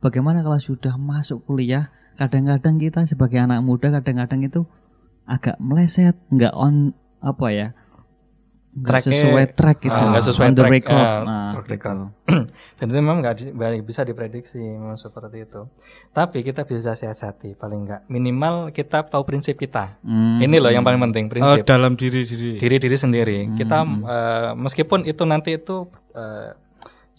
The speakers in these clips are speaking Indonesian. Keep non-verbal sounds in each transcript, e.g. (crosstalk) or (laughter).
bagaimana kalau sudah masuk kuliah kadang-kadang kita sebagai anak muda kadang-kadang itu agak meleset nggak on apa ya nggak Tracknya, sesuai track gitu ah, nggak sesuai on the track, record ah, nah, track record. gitu. (clears throat) Dan itu memang nggak di- bisa diprediksi memang seperti itu. Tapi kita bisa siasati paling nggak minimal kita tahu prinsip kita. Hmm. Ini loh yang paling penting Oh, prinsip dalam diri diri. diri diri sendiri. Kita Hmm. eh, meskipun itu nanti itu eh,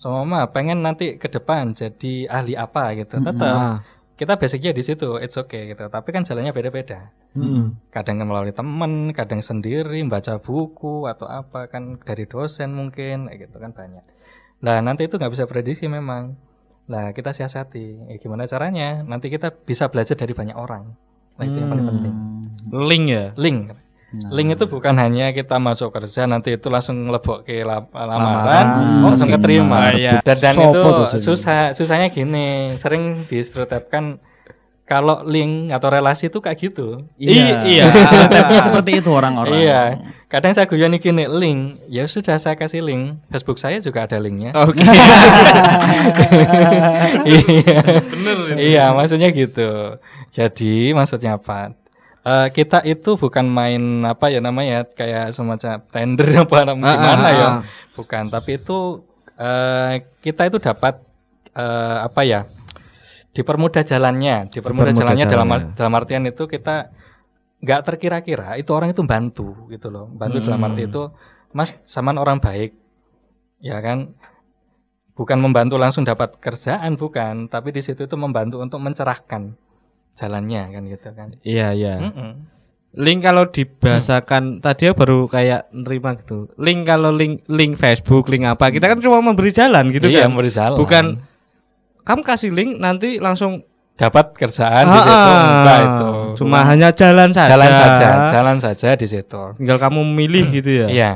sama pengen nanti ke depan jadi ahli apa gitu, Hmm. tetap Ah. kita basicnya di situ, it's okay gitu. Tapi kan jalannya beda-beda. Mm. kadang melalui teman, kadang sendiri baca buku atau apa kan dari dosen mungkin kayak gitu kan banyak. Nah nanti itu nggak bisa prediksi memang. Nah kita siasati, ya, gimana caranya? Nanti kita bisa belajar dari banyak orang. Nah itu yang paling Hmm. penting. Link ya. Link, Nah. link itu bukan hanya kita masuk kerja nanti itu langsung ngelebok ke lamaran, Lamaran. langsung keterima. Iya. Dan, dan itu susah, susahnya gini, sering distereotipkan kalau link atau relasi itu kayak gitu. iya iya. (laughs) Stereotipnya seperti itu orang-orang Iya. Kadang saya guyon gini, link. Ya sudah saya kasih link. Facebook saya juga ada linknya. Oke. (laughs) iya. Bener. ya. iya, maksudnya gitu. Jadi maksudnya apa? Eh, kita itu bukan main apa ya namanya kayak semacam tender (laughs) apa namanya Ah, gimana ah, ya? ah. Bukan, tapi itu eh, kita itu dapat eh, apa ya? Dipermudah jalannya, dipermudah Dipermudah jalannya dalam jalannya. dalam artian itu kita nggak terkira-kira itu orang itu bantu gitu loh bantu dalam arti Hmm. itu mas saman orang baik ya kan bukan membantu langsung dapat kerjaan bukan tapi di situ itu membantu untuk mencerahkan jalannya kan gitu kan Iya, iya. Mm-mm. Link kalau dibahasakan tadi ya baru kayak nerima gitu. Link kalau link link Facebook, link apa, kita kan cuma memberi jalan gitu iya kan. memberi jalan Bukan kamu kasih link nanti langsung dapat kerjaan di Ah, situ ah. enggak itu Cuma Bukan. hanya jalan saja. jalan saja jalan saja di situ Tinggal kamu milih gitu ya. iya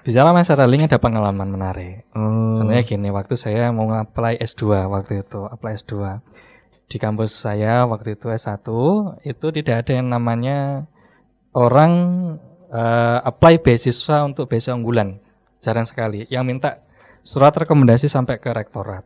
bicara masalah link ada pengalaman menarik Oh. Contohnya gini, waktu saya mau apply S2 waktu itu, apply S2 di kampus saya waktu itu S1 itu tidak ada yang namanya orang eh, apply beasiswa untuk beasiswa unggulan. Jarang sekali. Yang minta surat rekomendasi sampai ke rektorat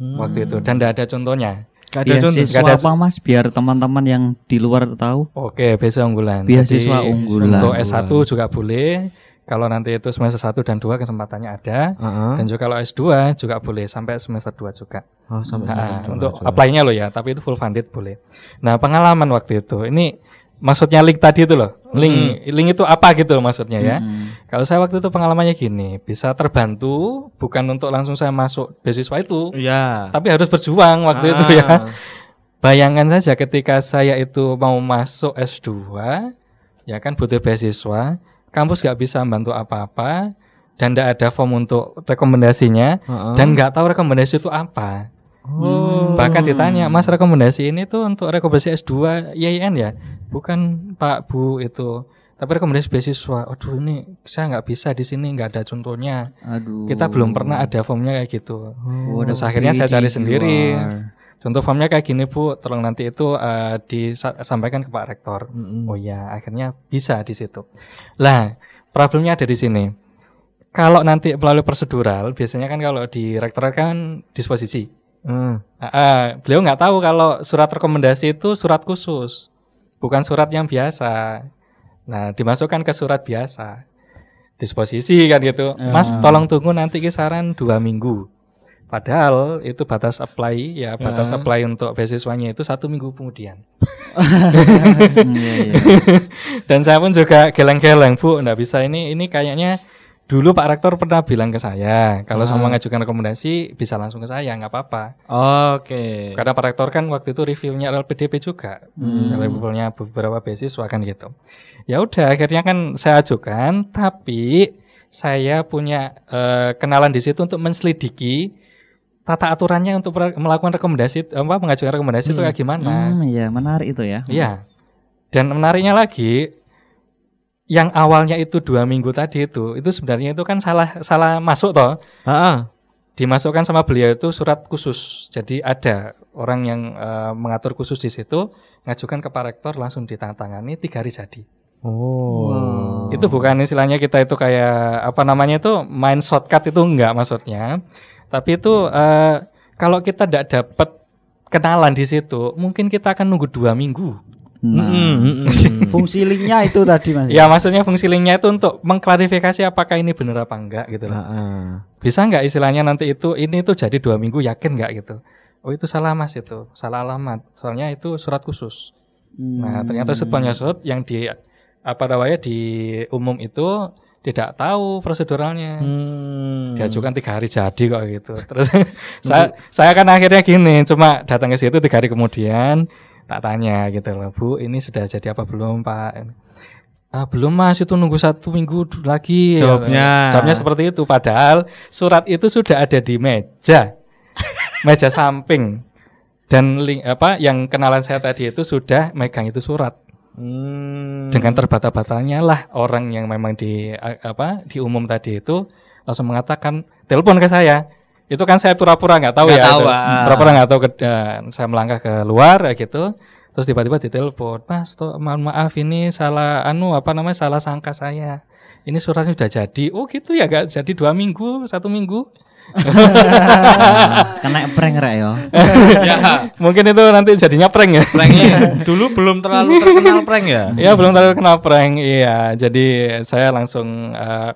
waktu itu dan tidak ada contohnya. Gak ada contoh. Beasiswa Nggak ada- apa mas biar teman-teman yang di luar tahu Oke, beasiswa unggulan. Beasiswa Jadi, unggulan. Untuk S1 juga boleh. Kalau nanti itu semester 1 dan 2 kesempatannya ada. Heeh. Dan juga kalau S2 juga boleh sampai semester 2 juga. Oh, sampai Nah, situ. untuk apply-nya loh ya, tapi itu full funded boleh. Nah, pengalaman waktu itu, ini maksudnya link tadi itu loh. Link link itu apa gitu loh maksudnya ya. Hmm. Kalau saya waktu itu pengalamannya gini, bisa terbantu bukan untuk langsung saya masuk beasiswa itu, Iya. tapi harus berjuang waktu itu ya. Ah. Bayangkan saja ketika saya itu mau masuk S2, ya kan butuh beasiswa, kampus nggak bisa membantu apa-apa, dan tidak ada form untuk rekomendasinya, Heeh. dan nggak tahu rekomendasi itu apa. Oh. Bahkan ditanya, Mas rekomendasi ini tuh untuk rekomendasi S2 IAIN ya? Bukan Pak Bu itu. Tapi rekomendasi beasiswa, aduh ini saya nggak bisa di sini nggak ada contohnya. aduh Kita belum pernah ada formnya kayak gitu. Oh, Terus akhirnya saya cari luar. Contoh formnya kayak gini Bu, tolong nanti itu eh, disampaikan ke Pak Rektor. Mm-mm. Oh iya, akhirnya bisa di situ. Lah, problemnya ada di sini. Kalau nanti melalui prosedural, biasanya kan kalau di rektorat kan disposisi. Ah. Ah, ah, beliau nggak tahu kalau surat rekomendasi itu surat khusus, bukan surat yang biasa. Nah, dimasukkan ke surat biasa, disposisi kan gitu. Mas, Ah. tolong tunggu nanti kisaran dua minggu. Padahal itu batas apply ya, batas Ah. apply untuk beasiswanya itu satu minggu kemudian. (laughs) (laughs) Dan saya pun juga geleng-geleng, Bu, nggak bisa ini ini kayaknya dulu Pak Rektor pernah bilang ke saya, kalau Ah. sama mengajukan rekomendasi bisa langsung ke saya, nggak apa-apa. Oke. Karena Pak Rektor kan waktu itu reviewnya LPDP juga, Hmm. reviewnya beberapa beasiswa kan gitu. Ya udah, akhirnya kan saya ajukan, tapi saya punya eh, kenalan di situ untuk menselidiki tata aturannya untuk melakukan rekomendasi apa mengajukan rekomendasi itu Hmm. kayak gimana. Hmm, iya menarik itu ya Iya. Dan menariknya lagi, yang awalnya itu dua minggu tadi itu, itu sebenarnya itu kan salah salah masuk toh. Heeh. Dimasukkan sama beliau itu surat khusus. Jadi ada orang yang eh, mengatur khusus di situ, ngajukan ke Pak Rektor langsung ditandatangani tiga hari jadi. Oh. Wow. Itu bukan istilahnya kita itu kayak apa namanya itu main shortcut itu enggak maksudnya. Tapi itu eh, kalau kita tidak dapat kenalan di situ, mungkin kita akan nunggu dua minggu. Nah, Mm, mm, mm. (laughs) Fungsi linknya itu tadi mas. Ya maksudnya fungsi linknya itu untuk mengklarifikasi apakah ini benar apa enggak gitu loh. Bisa nggak istilahnya nanti itu ini tuh jadi dua minggu yakin nggak gitu? Oh itu salah mas itu, salah alamat. Soalnya itu surat khusus. Nah ternyata shoot shoot yang di apa namanya di umum itu tidak tahu proseduralnya. Hmm. Diajukan tiga hari jadi kok gitu. Terus (laughs) saya saya kan akhirnya gini, cuma datang ke situ tiga hari kemudian tak tanya gitu loh, Bu, ini sudah jadi apa belum Pak? Ah, belum mas itu nunggu satu minggu lagi Jawabnya. jawabnya seperti itu padahal surat itu sudah ada di meja (laughs) meja samping dan link apa yang kenalan saya tadi itu sudah megang itu surat Hmm. dengan terbata-batanya lah orang yang memang di apa di umum tadi itu langsung mengatakan telepon ke saya. Itu kan saya pura-pura nggak tahu Nggak ya tahu, ah. pura-pura nggak tahu ke, eh, saya melangkah ke luar kayak gitu. Terus tiba-tiba ditelepon mas toh mohon maaf ini salah anu apa namanya salah sangka saya. Ini suratnya sudah jadi. Oh gitu ya gak jadi dua minggu satu minggu (laughs) kena prank rek yo. (laughs) ya, mungkin itu nanti jadinya prank ya prank iya. (laughs) Dulu belum terlalu terkenal prank ya. Ya belum terlalu kenal prank, iya. Jadi saya langsung eh,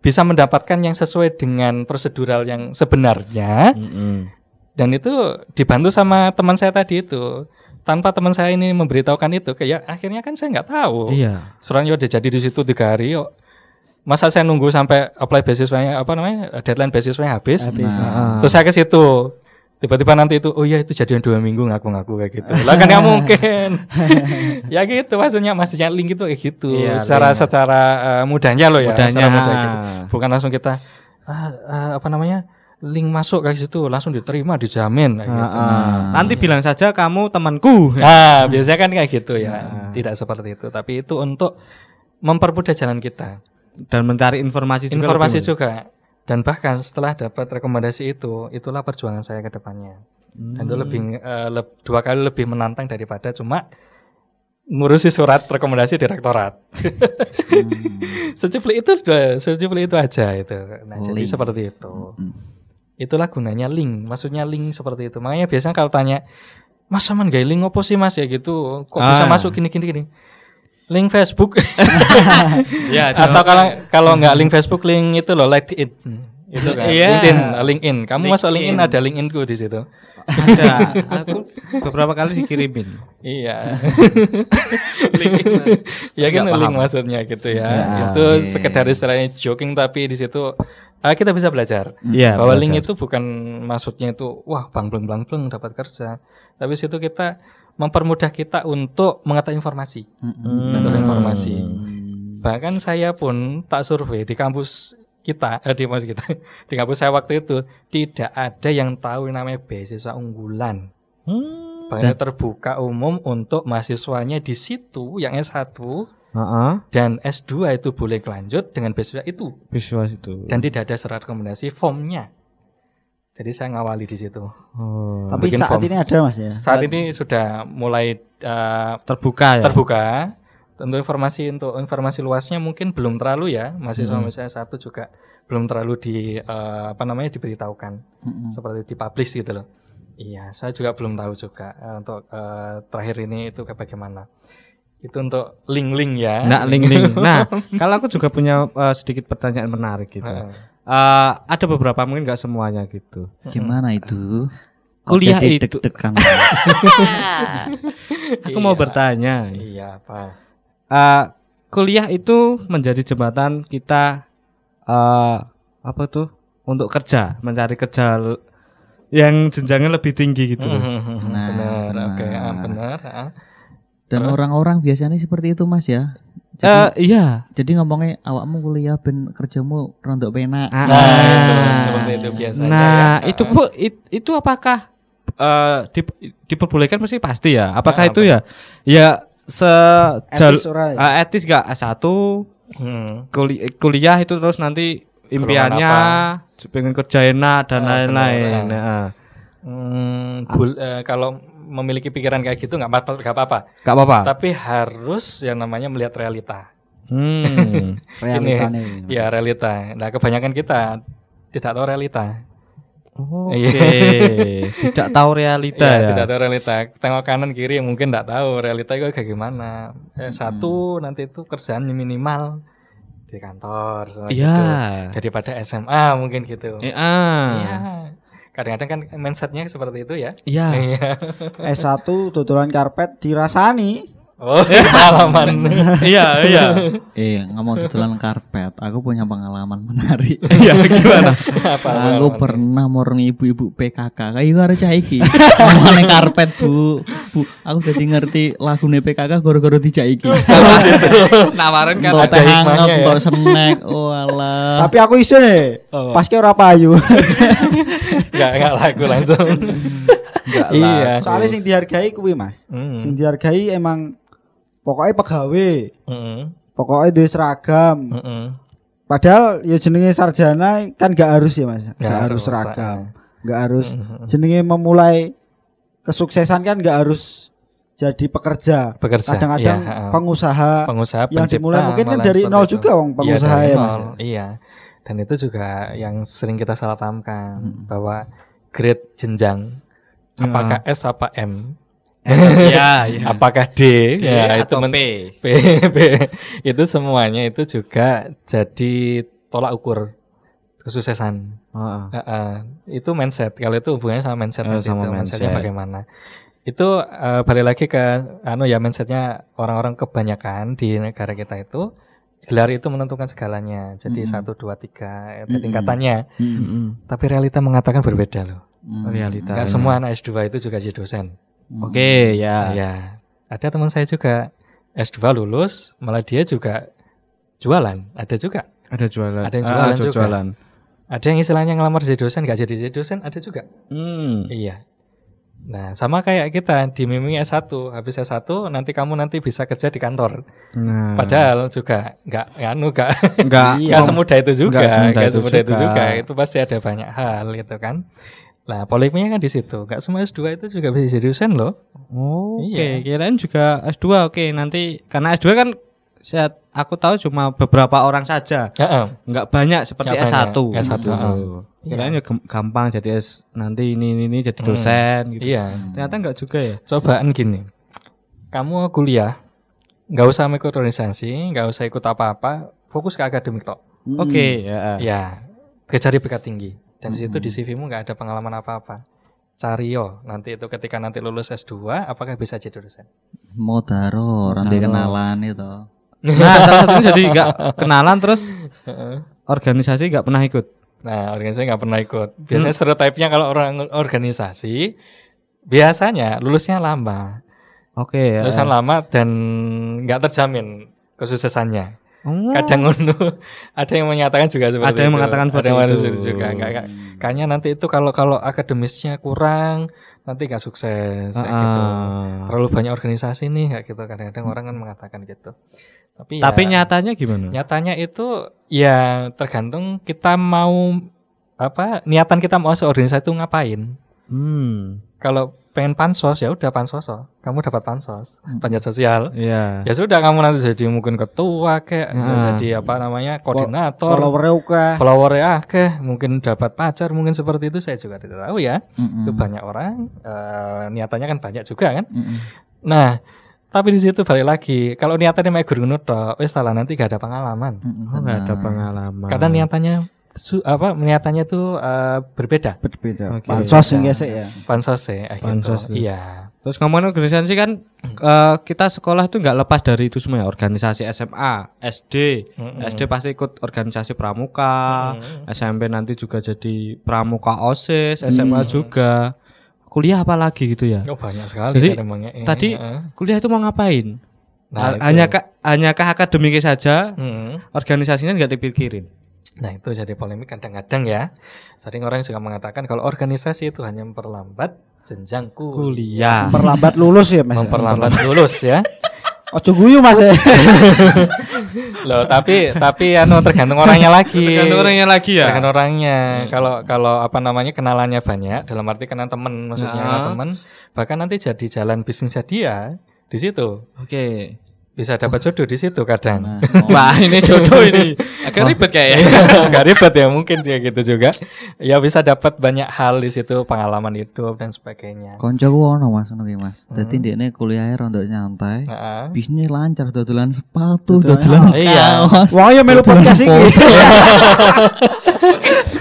bisa mendapatkan yang sesuai dengan prosedural yang sebenarnya Mm-mm. dan itu dibantu sama teman saya tadi itu. Tanpa teman saya ini memberitahukan itu, kayak akhirnya kan saya nggak tahu. Iya. Suratnya udah jadi di situ tiga hari. Yuk. Masa saya nunggu sampai apply beasiswanya apa namanya deadline beasiswanya habis, Habis. Heeh. terus saya ke situ. Tiba-tiba nanti itu, oh iya itu jadian dua minggu ngaku-ngaku kayak gitu. Lah kan nggak mungkin. (laughs) ya gitu maksudnya maksudnya link itu kayak gitu. Iya, secara link. secara eh, mudahnya loh ya. Mudahnya. secara mudah gitu. Bukan langsung kita ah, ah, apa namanya link masuk kayak situ langsung diterima dijamin kayak gitu. Heeh. Nanti bilang saja kamu temanku. Nah biasanya kan kayak gitu ya. Nah. Tidak seperti itu. Tapi itu untuk mempermudah jalan kita. Dan mencari informasi juga. Informasi lebih- juga. Dan bahkan setelah dapat rekomendasi itu, itulah perjuangan saya ke depannya. Dan itu lebih eh, leb- dua kali lebih menantang daripada cuma ngurusi surat rekomendasi direktorat. (laughs) Secuplik itu sudah, secuplik itu aja itu. Nah, jadi seperti itu. Hmm. Itulah gunanya link. Maksudnya link seperti itu. Makanya biasanya kalau tanya, Mas sama gak link apa sih Mas ya gitu? Kok bisa Ah. masuk gini gini gini? Link Facebook (laughs) Ya, atau kalau kalau nggak link Facebook link itu loh LinkedIn itu kan Iya. LinkedIn LinkedIn kamu masuk LinkedIn LinkedIn. ada LinkedInku di situ ada. Aku beberapa kali dikirimin. iya (laughs) Link. (laughs) ya kan link maksudnya gitu ya Ya, itu oke. sekedar istilahnya joking tapi di situ ah, kita bisa belajar Iya. bahwa belajar. link itu bukan maksudnya itu wah bang bleng blang bleng dapat kerja tapi di situ kita mempermudah kita untuk mengetahui informasi Hmm. betul informasi bahkan saya pun tak survei di kampus kita eh, di kampus kita (laughs) di kampus saya waktu itu tidak ada yang tahu yang namanya beasiswa unggulan Hmm. Makanya terbuka umum untuk mahasiswanya di situ yang S1 Heeh. dan S2 itu boleh lanjut dengan beasiswa itu Visual itu. dan tidak ada surat rekomendasi formnya. Jadi saya ngawali di situ. Oh. Tapi bikin saat form. ini ada mas ya. Saat ini sudah mulai eh, terbuka ya. terbuka. Tentu informasi untuk informasi luasnya mungkin belum terlalu ya. Mahasiswa Hmm. mahasiswa satu juga belum terlalu di eh, apa namanya diberitahukan Mm-mm. seperti dipublish gitu loh. Iya, saya juga belum tahu juga eh, untuk eh, terakhir ini itu kayak bagaimana. Itu untuk link-link ya. Nah, link-link. Nah, (laughs) kalau aku juga punya eh, sedikit pertanyaan menarik gitu. Heeh. Eh, ada beberapa mungkin nggak semuanya gitu. Gimana itu? (laughs) Kuliah Jadi itu- deg-degan. (laughs) Aku mau Iya. bertanya. Iya, apa? Eh, kuliah itu menjadi jembatan kita eh apa tuh untuk kerja, mencari kerja yang jenjangnya lebih tinggi gitu. loh. Nah, benar, oke, ah, benar. benar. ah. Dan orang-orang biasanya seperti itu Mas ya. Eh, Jadi, iya. jadi ngomongnya awakmu kuliah ben kerjamu rontok penak. Ah, Nah, itu ah. seperti itu biasanya. Nah, ya. itu Ah. bu, it- itu apakah eh di- diperbolehkan pasti pasti ya? Apakah Ah, itu ya ya sejal Etis eh, etis gak S1 Hmm. kuli- kuliah itu terus nanti impiannya pengen kerja enak dan lain-lain. Nah, Hmm, bul- eh, kalau memiliki pikiran kayak gitu nggak apa- nggak apa-apa. gak apa-apa. Tapi harus yang namanya melihat realita. Hmm. (laughs) Realitanya. Ya realita. Nah kebanyakan kita tidak tahu realita. Oke. Iya. (laughs) Tidak tahu realita Iya, ya. tidak tahu realita. Tengok kanan kiri mungkin tidak tahu realita itu kayak gimana. Eh, satu nanti itu kerjaan minimal di kantor. Iya. gitu. Daripada SMA mungkin gitu. Eh, ah. Iya. Kadang-kadang kan mindsetnya seperti itu ya. Iya. Iya. S1 tutulan karpet dirasani. Oh, (laughs) pengalaman. (laughs) Iya, iya. Iya, ngomong (laughs) tutulan karpet. Aku punya pengalaman menarik. Iya, gimana? Apa aku pernah morong ibu-ibu PKK. Kayak harus cah iki. Ngomongin karpet, Bu. Bu, aku jadi ngerti lagune PKK gara-gara dijak iki. Nawarin kan Untuk ada hikmahnya hangat, ya. untuk snack. Oh alah. Tapi aku iso nih. Oh. Pas ke ora payu. Enggak enggak laku langsung. Enggak Iya. Soalnya sing dihargai kuwi, Mas. Hmm. Sing dihargai emang pokoknya pegawai, Heeh. pokoknya duwe seragam. Heeh. Padahal ya jenenge sarjana kan gak harus ya, Mas. Gak, Nggak harus seragam. Gak harus Mm-mm. jenenge memulai kesuksesan kan gak harus jadi pekerja. Bekerja. Kadang-kadang heeh. pengusaha pengusaha yang dimulai mungkin kan dari nol itu. juga wong Iya, pengusaha dari ya, Mas. Iya. Dan itu juga yang sering kita salah pahamkan Hmm. bahwa grade jenjang apakah S apa M? Iya, iya. Apakah D? ya, itu atau men- P. P, P. (laughs) itu semuanya itu juga jadi tolak ukur kesuksesan. Heeh. Heeh. itu mindset. Kalau itu hubungannya sama mindset nanti sama itu, mindsetnya mindset. bagaimana. Itu eh, balik lagi ke anu ya mindsetnya orang-orang kebanyakan di negara kita itu gelar itu menentukan segalanya. Jadi satu dua tiga tingkatannya. Mm, Mm-mm. Tapi realita mengatakan berbeda loh. mm. Realita. Nggak semua anak S2 itu juga jadi dosen. Mm. Oke, ya. Ya, ada teman saya juga S2 lulus, malah dia juga jualan. Ada juga. Ada jualan. Ada yang Ah, jualan ada juga. jualan. Ada yang istilahnya ngelamar jadi dosen, nggak jadi jadi dosen, ada juga. Hmm. Iya. Nah, sama kayak kita di Mimi S1, habis S1 nanti kamu nanti bisa kerja di kantor. Nah. Padahal juga nggak anu nggak enggak Iya. nggak (laughs) semudah itu juga, Nggak semudah nggak itu semudah itu juga. juga. Itu pasti ada banyak hal gitu kan. Nah, polemiknya kan di situ. Nggak semua S2 itu juga bisa jadi dosen loh. Oh, Oke, Iya. kirain juga S2. Oke, nanti karena S2 kan saya aku tahu cuma beberapa orang saja. Heeh. Enggak banyak seperti Nggak S1. banyak, S1, gitu. heeh. Kirain ya gampang jadi S nanti ini ini, ini jadi Hmm. dosen gitu. Iya. Ternyata enggak juga ya. Cobaan gini. Kamu kuliah, nggak usah ikut organisasi, nggak usah ikut apa-apa, fokus ke akademik tok. Mm. Oke, ya. Ya, kejar IPK tinggi. Dan di situ di CV-mu nggak ada pengalaman apa-apa. Cari yo, nanti itu ketika nanti lulus S2, apakah bisa jadi dosen? Modaro, nanti Modaro. kenalan itu. Nah, salah satunya jadi enggak kenalan terus organisasi enggak pernah ikut. Nah, organisasi nggak pernah ikut. Biasanya stereotipnya kalau orang organisasi, biasanya lulusnya lama. Oke ya. Lulusan lama dan nggak terjamin kesuksesannya. Oh. Kadang ngono. (laughs) ada yang menyatakan juga seperti Ada yang itu. mengatakan ada seperti yang itu. mengatakan juga nggak nggak- kayaknya nanti itu kalau kalau akademisnya kurang nanti nggak sukses kayak gitu. Ah. Terlalu banyak organisasi nih kayak gitu kadang-kadang orang kan mengatakan gitu. Tapi Tapi ya, nyatanya gimana? nyatanya itu ya tergantung kita mau apa niatan kita mau masuk organisasi itu ngapain. Hmm. Kalau pengen pansos ya udah pansos oh. kamu dapat pansos panjat sosial Iya. ya sudah kamu nanti jadi mungkin ketua kayak Ah. jadi apa namanya koordinator followernya oke. followernya akeh mungkin dapat pacar mungkin seperti itu saya juga tidak tahu ya Mm-mm. itu banyak orang eh, niatannya kan banyak juga kan Mm-mm. nah tapi di situ balik lagi kalau niatannya mau guru tok wes salah nanti gak ada pengalaman Mm-mm. Oh, enggak ada pengalaman. karena niatannya su- apa niatannya tuh eh, berbeda Berbeda. Oke. Pansos yang gesek ya. pansos ya gitu. Pansos tuh. iya Terus ngomongin organisasi kan eh, kita sekolah itu nggak lepas dari itu semua ya. Organisasi SMA, SD, Mm-mm. SD pasti ikut organisasi pramuka, Mm-mm. SMP nanti juga jadi pramuka OSIS, SMA juga. Kuliah apa lagi gitu ya? Oh banyak sekali Jadi, kan emangnya. Eh, tadi- eh. Kuliah itu mau ngapain? Nah, itu. hanya hanyakah akademiknya saja? Mm. Organisasinya nggak dipikirin. Nah itu jadi polemik kadang-kadang ya. Sering orang juga mengatakan kalau organisasi itu hanya memperlambat jenjang kuliah, Kuliah. Memperlambat lulus ya, Mas. memperlambat lulus ya. (laughs) Ojo guyu, Mas. ya. (laughs) Loh tapi tapi anu tergantung orangnya lagi. Tergantung orangnya lagi ya. Tergantung orangnya. Kalau kalau apa namanya kenalannya banyak, dalam arti kenal teman, maksudnya Nah. kenal teman, bahkan nanti jadi jalan bisnisnya dia di situ. Oke. Bisa dapat jodoh di situ kadang. Nah, (laughs) Wah, ini jodoh ini. Agak ribet kayaknya. (laughs) Gak ribet ya mungkin dia gitu juga. Ya bisa dapat banyak hal di situ, pengalaman hidup dan sebagainya. koncoku ono Mas ki Mas. Dadi ndekne kuliahnya rondok nyantai. Heeh. Bisnis lancar dodolan sepatu, Dodolan Iya. kaos. Wah ya melu podcast iki. (laughs)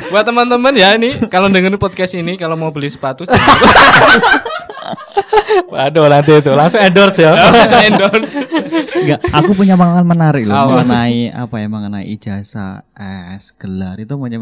Buat teman-teman ya ini kalau dengerin podcast ini kalau mau beli sepatu Waduh nanti itu langsung endorse ya. bisa endorse. Enggak, aku punya pengalaman menarik loh mengenai apa ya mengenai ijazah, S, gelar itu punya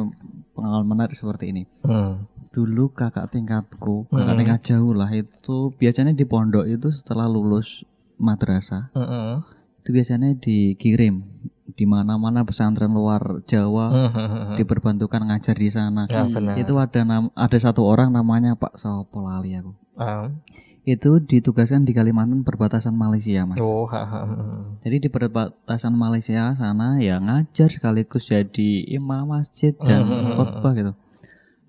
pengalaman menarik seperti ini. Hmm. Dulu kakak tingkatku, kakak Hmm. tingkat jauh lah itu biasanya di pondok itu setelah lulus madrasah Heeh. itu biasanya dikirim di mana-mana pesantren luar Jawa Heeh. diperbantukan ngajar di sana. Ya benar. Itu ada nam- ada satu orang namanya Pak Sopo lali aku. Ah. Itu ditugaskan di Kalimantan perbatasan Malaysia, Mas. Oh, ha, ha, ha. Jadi di perbatasan Malaysia sana ya ngajar sekaligus jadi imam masjid dan Hmm. khotbah gitu.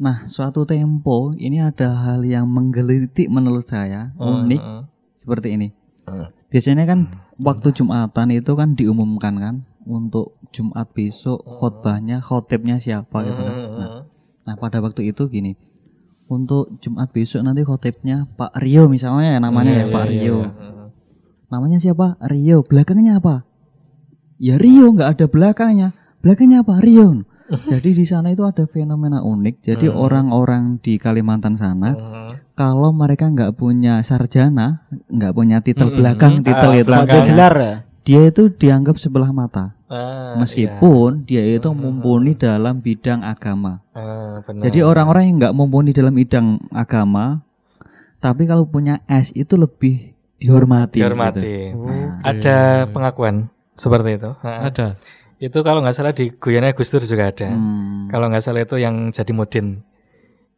Nah, suatu tempo ini ada hal yang menggelitik menurut saya, unik seperti ini. Hmm. Biasanya kan waktu Jumatan itu kan diumumkan kan untuk Jumat besok khotbahnya, khotibnya siapa gitu kan. Nah, nah, pada waktu itu gini. Untuk Jumat besok nanti khotibnya Pak Rio misalnya ya namanya ya Iya, Pak iya, Rio. iya. Namanya siapa? Rio. Belakangnya apa? Ya Rio nggak ada belakangnya. Belakangnya apa? Rio. (laughs) Jadi di sana itu ada fenomena unik. Jadi Hmm. orang-orang di Kalimantan sana Heeh. kalau mereka nggak punya sarjana, nggak punya titel Mm-mm. belakang, titel Ah, itu belakang. maksudnya, gelar ya. dia itu dianggap sebelah mata. Ah, Meskipun dia itu Hmm. mumpuni dalam bidang agama. iya. Ah, benar. Jadi orang-orang yang nggak mumpuni dalam bidang agama, tapi kalau punya S itu lebih dihormati. dihormati. gitu. Nah, Ada pengakuan seperti itu. Ha. Ada. Itu kalau nggak salah di Guyana Gus Dur juga ada. hmm. Kalau nggak salah itu yang jadi mudin.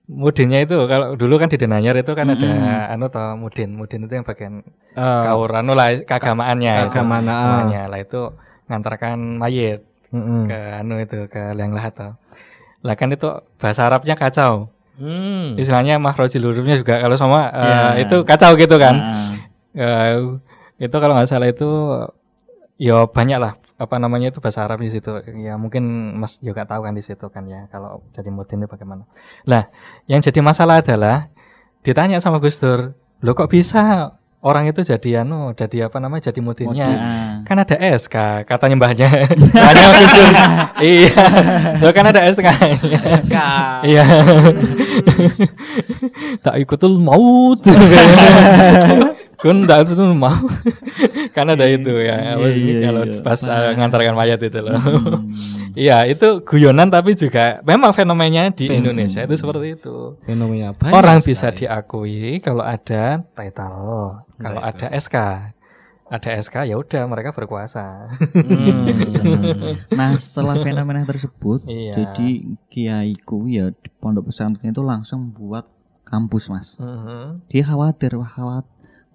Mudinnya itu kalau dulu kan di Denanyar itu kan ada Mm-mm. anu toh mudin. Mudin itu yang bagian Eh, kaur anu lah keagamaannya. ah. Namanya. Lah itu ngantarkan mayit mm-mm. ke anu itu ke liang lahat toh. Lah kan itu bahasa Arabnya kacau. Hmm. Istilahnya mahrojil hurufnya juga kalau sama eh, Iya. itu kacau gitu kan. Nah, Eh, itu kalau nggak salah itu ya banyak lah apa namanya itu bahasa Arab di situ ya mungkin Mas juga tahu kan di situ kan ya kalau jadi mudin itu bagaimana lah yang jadi masalah adalah ditanya sama Gus Dur lo kok bisa orang itu jadi anu jadi apa namanya jadi mudinnya nah. kan ada SK katanya mbahnya. (laughs) Iya. Lo kan ada SK SK. iya. (laughs) Tak ikutul maut (laughs) kun tak ikutul mau (laughs) kan ada itu ya apa Iya, sih, iya, kalau iya. pas uh, ngantarkan mayat itu loh Hmm. (laughs) iya itu guyonan tapi juga memang fenomenanya di Hmm. Indonesia itu seperti itu Fenomena apa? orang bisa diakui kalau ada title kalau ada SK ada SK ya udah mereka berkuasa Nah setelah (laughs) fenomena tersebut, Iya. jadi kiaiku ya di pondok pesantren itu langsung buat kampus mas. Mhm. Dia khawatir, wah khawat,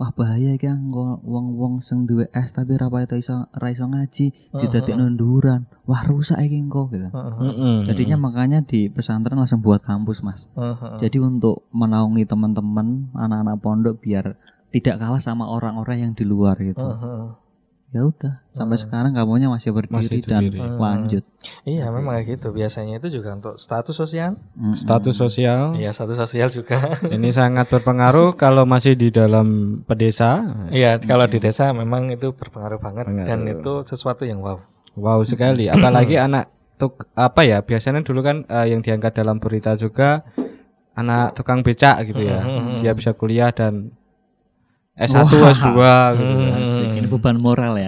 wah bahaya kan wong wong sing duwe S tapi rapa itu iso ra iso ngaji, didadek nunduran, wah rusak iki engko gitu. Mhm. Jadinya makanya di pesantren langsung buat kampus mas. Mhm. Jadi untuk menaungi teman-teman anak-anak pondok biar tidak kalah sama orang-orang yang di luar gitu. Mhm. Ya udah, sampai sekarang kamunya masih Masih berdiri dan berdiri. lanjut. Iya memang kayak gitu biasanya itu juga untuk status sosial Mm-mm. Status sosial. Iya status sosial juga (laughs) Ini sangat berpengaruh kalau masih di dalam pedesa. Iya kalau di desa memang itu berpengaruh banget Pengaruh. dan itu sesuatu yang wow Wow sekali. Apalagi anak tuk apa ya? Biasanya dulu kan eh, yang diangkat dalam berita juga anak tukang becak gitu ya. Dia bisa kuliah dan S1, S2 gitu. Hmm. Asik, ini beban moral ya.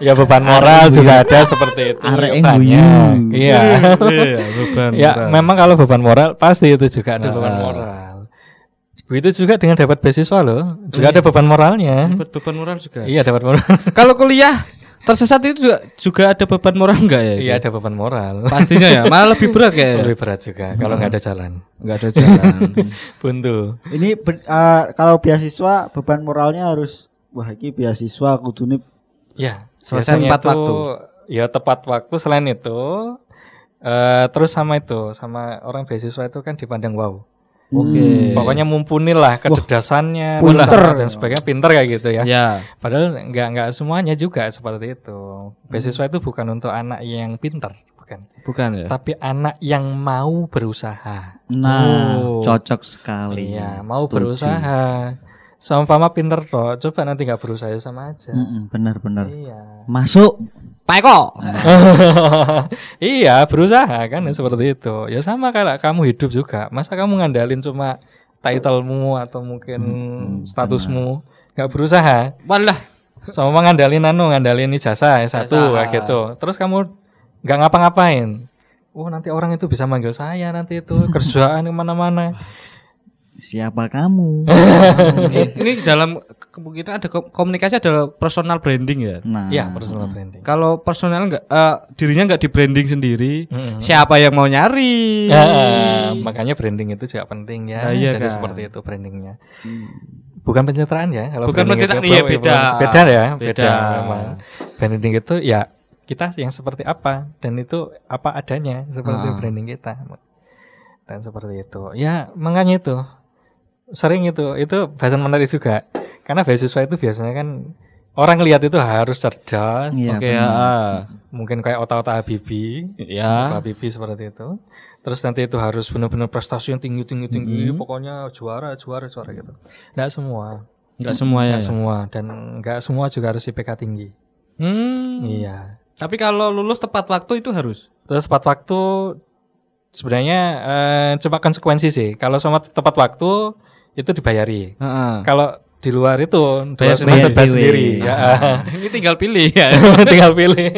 ya beban moral juga ada seperti itu Arek Ya, yang banyak. guyu. iya Iya, beban. ya moral. memang kalau beban moral pasti itu juga ada beban Ah. moral begitu juga dengan dapat beasiswa loh juga Iya. ada beban moralnya Dapat beban moral juga. iya dapat moral Kalau kuliah tersesat itu juga, juga ada beban moral enggak ya? iya ada beban moral Pastinya ya, malah lebih berat kayak. lebih berat juga kalau nggak ada jalan Enggak ada jalan. (laughs) buntu Ini eh, kalau beasiswa beban moralnya harus wah iki beasiswa kudune Ya, Selesai tepat itu, waktu. Ya tepat waktu. Selain itu, eh terus sama itu, sama orang beasiswa itu kan dipandang wow. Oke. Pokoknya mumpuni lah kecerdasannya, pinter. dan sebagainya, pinter kayak gitu ya. Ya. Padahal nggak nggak semuanya juga seperti itu. Beasiswa itu bukan untuk anak yang pinter, bukan. Bukan ya? Tapi anak yang mau berusaha. Nah, Oh. cocok sekali. Iya, mau Setuju. berusaha. Sama pinter toh, coba nanti nggak berusaha ya sama aja. Mm-mm, Benar-benar. Iya. Masuk. Pak Eko. (laughs) iya, berusaha kan seperti itu. Ya sama kayak kamu hidup juga. Masa kamu ngandalin cuma titlemu atau mungkin statusmu, nggak berusaha. Walah. Sama ngandalin anu, ngandalin ijazah S1 Ijazah. kayak gitu. Terus kamu nggak ngapa-ngapain. Oh nanti orang itu bisa manggil saya nanti itu kerjaan ke mana-mana. Siapa kamu? ini, ini dalam kemungkinan ada ko- komunikasi adalah personal branding ya. Nah, Iya personal branding. Kalau personal nggak eh, dirinya nggak di branding sendiri, Mm-mm. siapa yang mau nyari? Ya, makanya branding itu juga penting ya. Nah, iya Jadi kan. seperti itu brandingnya. Bukan pencitraan ya. Kalau Bukan pencitraan, iya, beda. Beda ya, beda. Beda. memang. Branding itu ya kita yang seperti apa dan itu apa adanya seperti Ah. branding kita. Dan seperti itu. Ya, makanya itu sering itu itu bahasan menarik juga. Karena beasiswa itu biasanya kan orang lihat itu harus cerdas, Iya, Oke ya. mungkin kayak otak-otak Habibie, Ya. Pak Bibi seperti itu. Terus nanti itu harus benar-benar prestasi yang tinggi tinggi tinggi, pokoknya juara juara juara gitu. Nggak semua, nggak ya? semua dan nggak semua juga harus IPK tinggi. Hmm. Iya. Tapi kalau lulus tepat waktu itu harus. Terus tepat waktu sebenarnya eh, cuma konsekuensi sih. Kalau sama tepat waktu itu dibayari. Heeh. Kalau di luar itu Bayar bayar semester sendiri. bayar sendiri. Ya. (laughs) Ini tinggal pilih ya. (laughs) Tinggal pilih.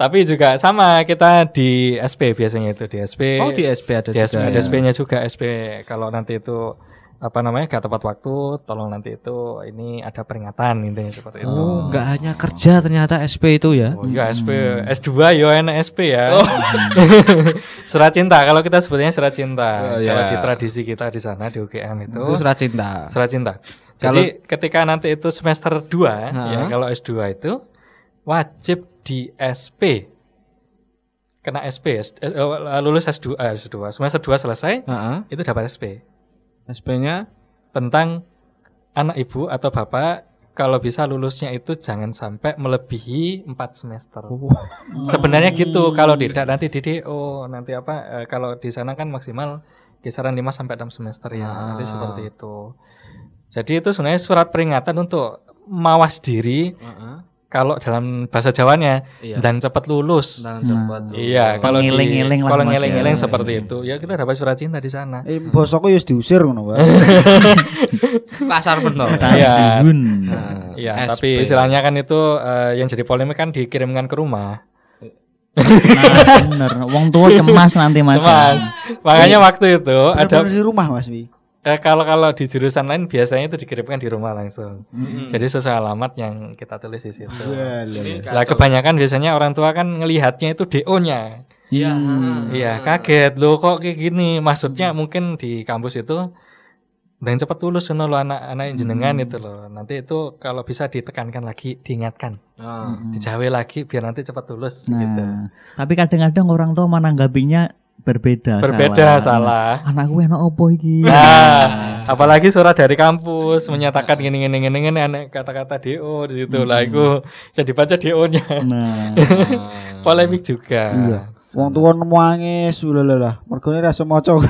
Tapi juga sama kita di SP biasanya itu di SP. Oh di SP ada di juga. SP, ya. ada SP-nya juga SP kalau nanti itu apa namanya gak tepat waktu tolong nanti itu ini ada peringatan intinya seperti itu Oh, enggak hanya kerja ternyata SP itu ya. Oh iya SP S2 yo enak SP ya. (laughs) surat cinta kalau kita sebutnya surat cinta. Oh, iya. Kalau di tradisi kita di sana di UGM itu Itu surat cinta. surat cinta. Jadi ketika nanti itu semester 2 ya kalau S2 itu wajib di SP. Kena SP S- eh, lulus S2 eh, S2 semester 2 selesai Heeh. itu dapat SP SP-nya tentang anak ibu atau bapak kalau bisa lulusnya itu jangan sampai melebihi 4 semester. Sebenarnya gitu kalau tidak nanti di DO nanti apa eh, kalau di sana kan maksimal kisaran 5 sampai 6 semester ya. Nanti seperti itu. Jadi itu sebenarnya surat peringatan untuk mawas diri kalau dalam bahasa Jawanya Iya. dan cepat lulus. cepat. Iya, kalau di- Pengiling-iling lah, kalau Mas, ya. ngiling-ngiling seperti itu. Ya kita dapat surat cinta di sana. Eh bosku wis diusir ngono wae. (laughs) Pasar bener. Iya. Dihun. Iya, tapi istilahnya kan itu eh, yang jadi polemik kan dikirimkan ke rumah. Nah, bener. Wong tua cemas nanti mas. Mas, makanya waktu itu ada Ada di rumah Mas Wi. Eh, kalau kalau di jurusan lain biasanya itu dikirimkan di rumah langsung. Jadi sesuai alamat yang kita tulis di situ. Lah kebanyakan biasanya orang tua kan ngelihatnya itu DO-nya. Iya. Iya, kaget loh kok kayak gini. Maksudnya mungkin di kampus itu dan cepat lulus sono lo anak-anak jenengan itu loh. Nanti itu kalau bisa ditekankan lagi, diingatkan, Ah. dijawe lagi biar nanti cepat lulus gitu. Nah, tapi kadang-kadang orang tua menanggapinya berbeda. Berbeda salah. salah. Anakku enak opo iki? Nah, apalagi surat dari kampus menyatakan gini gini gini gini aneh kata-kata DO di situ lah itu bisa dibaca DO-nya. Nah, (laughs) Polemik juga. Iya. Wong tua nangis lah. Mergone ra maca. (laughs)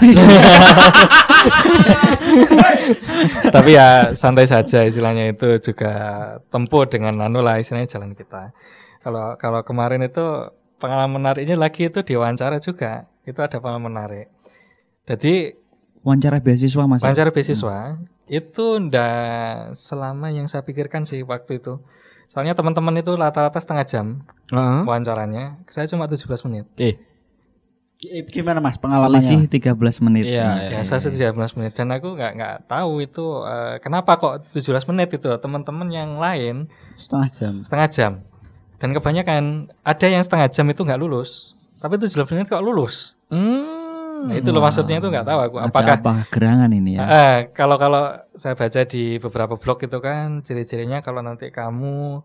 Tapi ya santai saja istilahnya itu juga tempuh dengan anu lah istilahnya jalan kita. Kalau kalau kemarin itu pengalaman menariknya lagi itu diwawancara juga. Itu ada pengalaman menarik. Jadi wawancara beasiswa mas. wawancara beasiswa itu ndak selama yang saya pikirkan sih waktu itu. Soalnya teman-teman itu rata-rata setengah jam Heeh. wawancaranya. Saya cuma 17 menit. Eh. Eh, Gimana Mas pengalamannya? Selisih 13 menit. Iya, Ya, saya sih 13 menit dan aku nggak nggak tahu itu eh, kenapa kok 17 menit itu teman-teman yang lain Setengah jam. setengah jam dan kebanyakan ada yang setengah jam itu nggak lulus tapi itu 17 menit kok lulus Hmm. nah itu loh maksudnya itu nggak tahu aku Ada apakah apa gerangan ini ya? Eh, kalau kalau saya baca di beberapa blog itu kan ciri-cirinya kalau nanti kamu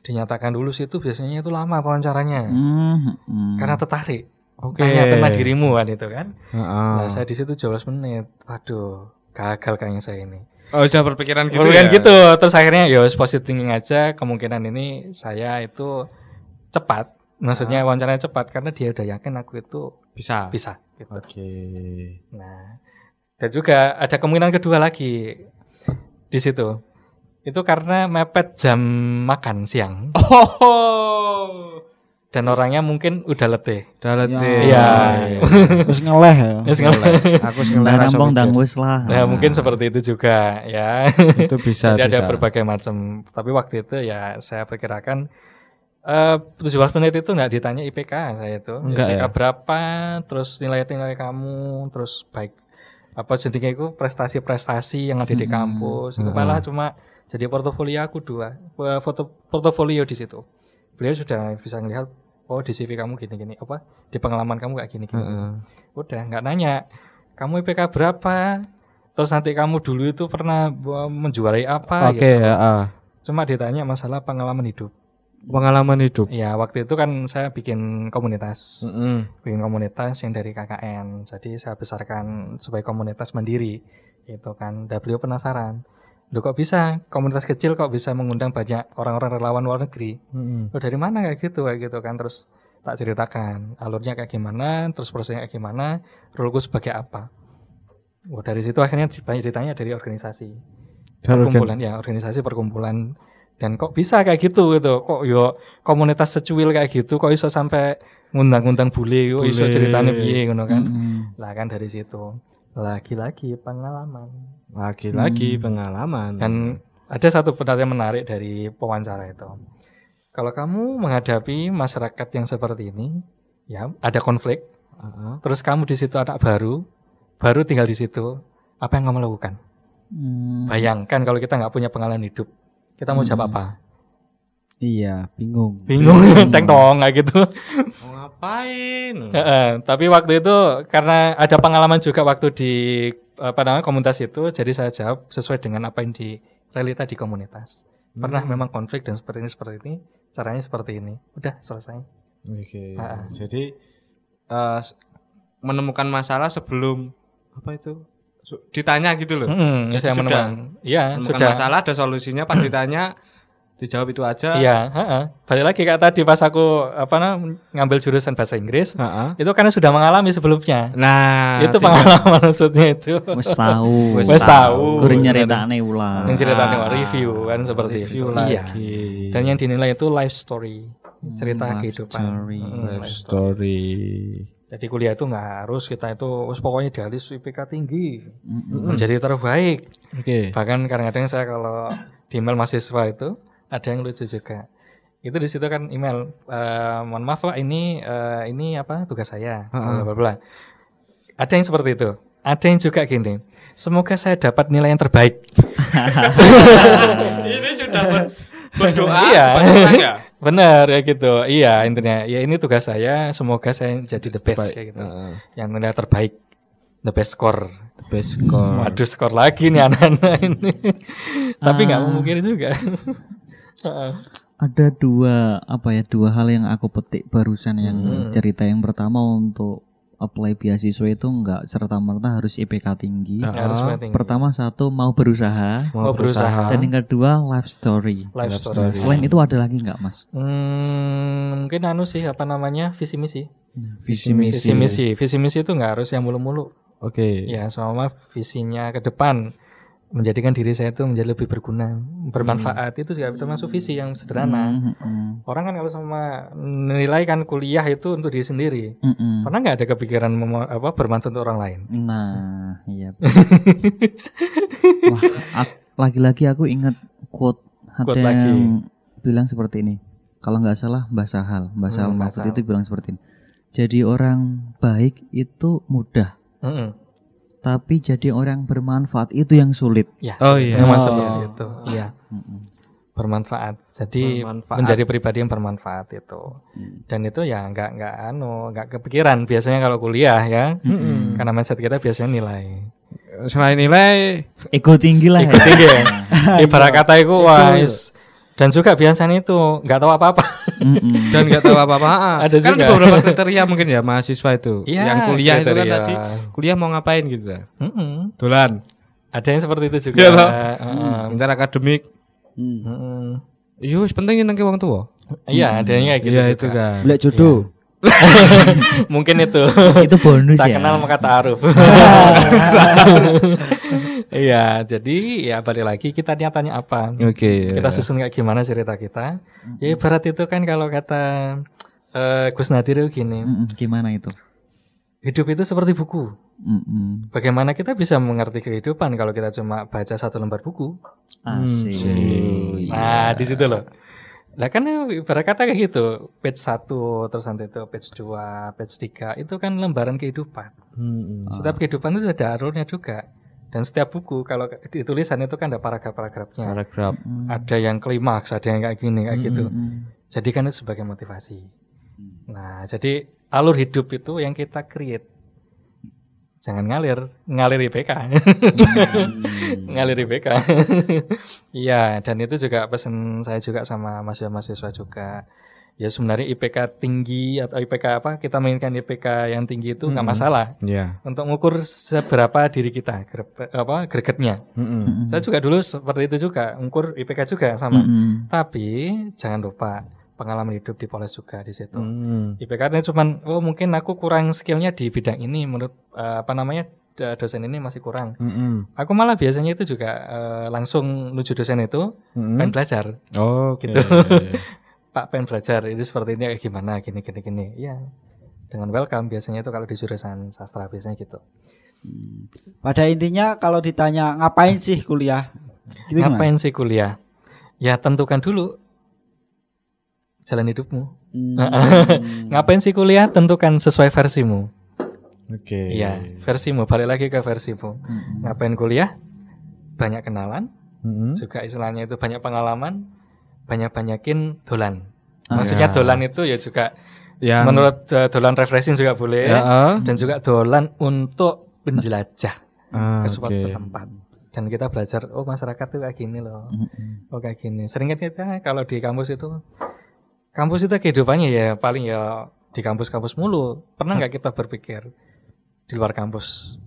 dinyatakan lulus itu biasanya itu lama wawancaranya Hmm, hmm. karena tertarik Oke. tanya tentang dirimu kan itu kan. Heeh. Nah, saya di situ 12 menit. Waduh, gagal kayaknya saya ini. Oh, sudah berpikiran gitu Kemudian ya? gitu, terus akhirnya ya positive thinking aja, kemungkinan ini saya itu cepat. Maksudnya wawancaranya cepat karena dia udah yakin aku itu Bisa. bisa gitu. Oke. Nah, dan juga ada kemungkinan kedua lagi di situ. Itu karena mepet jam makan siang Oh. Dan orangnya mungkin udah letih. Udah letih. Iya. (laughs) Terus ngeleh ya. Ya, segala- Aku rampung mikir. dang wis lah. Nah, mungkin seperti itu juga ya. Itu bisa Jadi ada berbagai macam. Tapi waktu itu ya saya perkirakan eh 17 menit itu nggak ditanya IPK saya itu. Enggak IPK ya? berapa, terus nilai-nilai kamu, terus baik apa jadinya itu prestasi-prestasi yang ada di Hmm. kampus. Itu Hmm. malah cuma jadi portofolio aku dua, eh, foto portofolio di situ. Beliau sudah bisa melihat oh di CV kamu gini-gini, apa di pengalaman kamu kayak gini-gini. Heeh. Udah nggak nanya kamu IPK berapa, terus nanti kamu dulu itu pernah menjuarai apa Oke, gitu. heeh. Cuma ditanya masalah pengalaman hidup. Pengalaman hidup. Ya waktu itu kan saya bikin komunitas, Heeh. bikin komunitas yang dari KKN. Jadi saya besarkan sebagai komunitas mandiri, itu kan. Beliau penasaran, Loh kok bisa komunitas kecil kok bisa mengundang banyak orang-orang relawan luar negeri? Heeh. Loh dari mana kayak gitu kayak gitu kan? Terus tak ceritakan alurnya kayak gimana, terus prosesnya kayak gimana, roleku sebagai apa. Wah dari situ akhirnya banyak ditanya dari organisasi perkumpulan ya organisasi perkumpulan dan kok bisa kayak gitu gitu kok yo komunitas secuil kayak gitu kok iso sampai ngundang-ngundang bule kok iso ceritanya piye ngono kan Mm-mm. lah kan dari situ lagi-lagi pengalaman Lagi-lagi Hmm. pengalaman. dan ada satu pertanyaan menarik dari pewawancara itu kalau kamu menghadapi masyarakat yang seperti ini ya ada konflik Heeh. terus kamu di situ anak baru baru tinggal di situ apa yang kamu lakukan Mm. bayangkan kalau kita nggak punya pengalaman hidup kita mau jawab Hmm. apa Iya, bingung. bingung (laughs) teng tong kayak gitu Mau ngapain? Heeh, tapi waktu itu karena ada pengalaman juga waktu di apa namanya komunitas itu jadi saya jawab sesuai dengan apa yang di realita di komunitas pernah Hmm. memang konflik dan seperti ini seperti ini caranya seperti ini udah selesai Oke. Ah. Jadi eh, s- menemukan masalah sebelum apa itu? Ditanya gitu loh. Mm-mm, Jadi saya sudah menemukan iya menemukan sudah masalah ada solusinya pas (clears throat) ditanya dijawab itu aja. iya heeh. balik lagi kayak tadi pas aku apa namanya ngambil jurusan bahasa Inggris Heeh. itu karena sudah mengalami sebelumnya Nah, itu tidak- pengalaman (laughs) maksudnya itu Wis tahu. Wis tahu. Guru nyeritane ulang. yang ceritanya Ah, review kan seperti review itu. lagi. Iya. Dan yang dinilai itu life story, cerita life kehidupan. story. Mm, Life story. Jadi kuliah itu nggak harus kita itu wes pokoknya idealis IPK tinggi, Mm-mm. menjadi terbaik. Oke. Bahkan kadang-kadang saya kalau di email mahasiswa itu ada yang lucu juga. Itu di situ kan email, eh, mohon maaf pak ini eh, ini apa tugas saya, bla bla bla. Ada yang seperti itu. Ada yang juga gini. Semoga saya dapat nilai yang terbaik. (laughs) Ini sudah ber- berdoa. Iya. nggak? (laughs) Benar ya gitu. Iya intinya ya ini tugas saya. Semoga saya jadi the best Baik. kayak gitu. Heeh. Yang nilai terbaik, the best score. The best score. Waduh skor lagi nih anak-anak ini. (laughs) Tapi nggak Ah. memungkiri juga. Heeh. Ada dua apa ya dua hal yang aku petik barusan yang Hmm. cerita yang pertama untuk apply beasiswa itu enggak serta merta harus IPK tinggi. Harus penting. Pertama satu mau berusaha Mau berusaha. dan yang kedua life story. life Life story. story. Selain itu ada lagi nggak mas? Hmm, mungkin anu sih apa namanya visi misi. Visi misi. Visi misi, visi misi itu nggak harus yang mulu-mulu. Oke. Ya sama visinya ke depan menjadikan diri saya itu menjadi lebih berguna, bermanfaat itu juga termasuk visi yang sederhana. Mm, mm, Orang kan kalau sama nilai kan kuliah itu untuk diri sendiri. mm, mm. Pernah nggak ada kepikiran apa bermanfaat untuk orang lain? Nah, iya. (laughs) Wah, lagi-lagi aku ingat quote ada Quote lagi. yang bilang seperti ini. Kalau nggak salah Mbah Sahal, Mbah Hmm, Sahal Mahfud Sahal. itu bilang seperti ini. Jadi orang baik itu mudah, Mm-mm. Tapi jadi orang bermanfaat itu yang sulit. Ya, Oh, iya. memang Oh. seperti itu. Iya, Mm-mm. bermanfaat. Jadi Bermanfaat. menjadi pribadi yang bermanfaat itu. Hmm. Dan itu ya nggak nggak anu nggak kepikiran biasanya kalau kuliah ya. Mm-mm. Karena mindset kita biasanya nilai. Selain nilai, Ego tinggi lah. Ego ya. tinggi ya. (laughs) Ibarat kata itu wah is- Dan juga biasanya itu nggak tahu apa-apa. (laughs) Dan nggak tahu apa-apa. (laughs) Ada kan juga. ada beberapa (laughs) kriteria mungkin ya mahasiswa itu. Iya, yang kuliah itu kan kriteria. tadi kuliah mau ngapain gitu. Mm-mm. Dolan. Ada yang seperti itu juga. Iya, toh? Heeh. Bentar akademik. Hmm. Mm-mm. Iya, wis penting nyenengke wong tua. Iya, ada yang kayak gitu. Iya juga. itu kan. Boleh jodoh. (laughs) Mungkin itu. itu bonus tak ya. kenal maka ta'aruf. (laughs) Iya, jadi ya balik lagi kita nyatanya apa? Oke. Kita susun kayak gimana cerita kita. Ya ibarat itu kan kalau kata eh, Gus Nadir gini, Gimana itu? hidup itu seperti buku. Mm-mm. Bagaimana kita bisa mengerti kehidupan kalau kita cuma baca satu lembar buku? Asik. Hmm. Nah, di situ loh. Lah kan ibarat kata kayak gitu, page 1 terus nanti itu page 2, page 3 itu kan lembaran kehidupan. Hmm. Setiap kehidupan itu ada alurnya juga. Dan setiap buku kalau di tulisan itu kan ada paragraf-paragrafnya. Paragraf. Mm. Ada yang klimaks, ada yang kayak gini, kayak gitu. Mm-mm. Jadi kan itu sebagai motivasi. Nah, jadi alur hidup itu yang kita create. Jangan ngalir, ngalir IPK. (laughs) ngalir IPK. (laughs) Iya, dan itu juga pesan saya juga sama mahasiswa-mahasiswa juga. Ya sebenarnya IPK tinggi atau IPK apa kita mainkan IPK yang tinggi itu nggak Mm-mm. masalah Iya. untuk mengukur seberapa diri kita apa gregetnya. Mm-mm. Saya juga dulu seperti itu juga, mengukur IPK juga sama. Mm-mm. Tapi jangan lupa pengalaman hidup dipoles juga di situ. Mm. IPK-nya cuman oh mungkin aku kurang skillnya di bidang ini menurut eh, apa namanya dosen ini masih kurang. Mm-mm. Aku malah biasanya itu juga eh, langsung menuju dosen itu Mm-mm. pengen belajar. Oh, Gitu. gitu. (laughs) Pak pengen belajar itu seperti ini kayak gimana gini gini gini. Iya. Dengan welcome biasanya itu kalau di jurusan sastra biasanya gitu. Pada intinya kalau ditanya ngapain sih kuliah? Gitu gimana? Ngapain sih kuliah? Ya tentukan dulu jalan hidupmu. Hmm. (laughs) Ngapain sih kuliah? Tentukan sesuai versimu. Oke. Iya, versimu. Balik lagi ke versimu. Mm-mm. Ngapain kuliah? Banyak kenalan, Mm-mm. juga istilahnya itu banyak pengalaman, banyak-banyakin dolan. Ah, Maksudnya ya. dolan itu ya juga Yang menurut eh, dolan refreshing juga boleh Ya, ah. dan juga dolan untuk menjelajah Ah, ke suatu oke. tempat. Dan kita belajar, oh masyarakat tuh kayak gini loh. Mm-mm. Oh kayak gini. Sering kan kita kalau di kampus itu kampus itu kehidupannya ya paling ya di kampus-kampus mulu. Pernah nggak kita berpikir di luar kampus?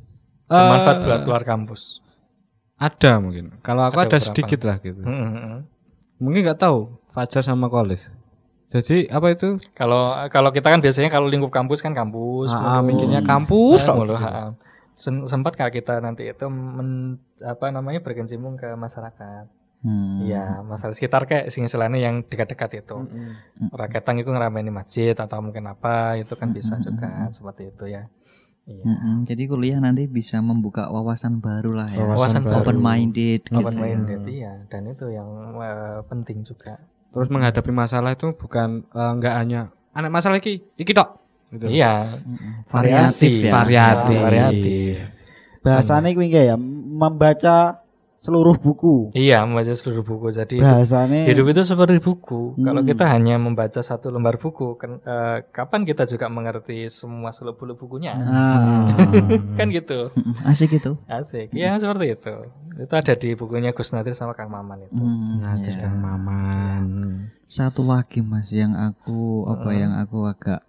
Bermanfaat Eh, buat luar kampus. Ada mungkin. Kalau aku Ada ada, sedikit lah gitu. Mm, mm, mm. Mungkin nggak tahu Fajar sama Kolis. Jadi apa itu? Kalau kalau kita kan biasanya kalau lingkup kampus kan kampus. Ah, mulu. mikirnya kampus Ah. Sen- sempat kak kita nanti itu men, apa namanya berkecimpung ke masyarakat. Hmm. Iya, masalah sekitar kayak sing istilahnya yang dekat-dekat itu. Raketang itu ngeramein masjid atau mungkin apa itu kan bisa juga seperti itu ya. Iya. Mm-mm. Jadi kuliah nanti bisa membuka wawasan baru lah ya. Wawasan baru. Open minded gitu. Open ya. minded iya dan itu yang eh, penting juga. Terus menghadapi masalah itu bukan nggak hanya anak masalah iki, iki tok. Gitu. Iya. Variasi. Variatif ya. Variatif. Variatif. Bahasanya kuwi ya membaca seluruh buku. Iya, membaca seluruh buku. Jadi Bahasanya hidup itu seperti buku. Kalau Hmm. kita hanya membaca satu lembar buku, kan, eh, kapan kita juga mengerti semua seluk-beluk bukunya? Nah, Kan gitu. Mm-mm. Asik itu. Asik. Ya seperti itu. Itu ada di bukunya Gus Nadir sama Kang Maman itu. Hmm, Ngajar ya. Kang Maman. Satu lagi mas yang aku apa Mm. yang aku agak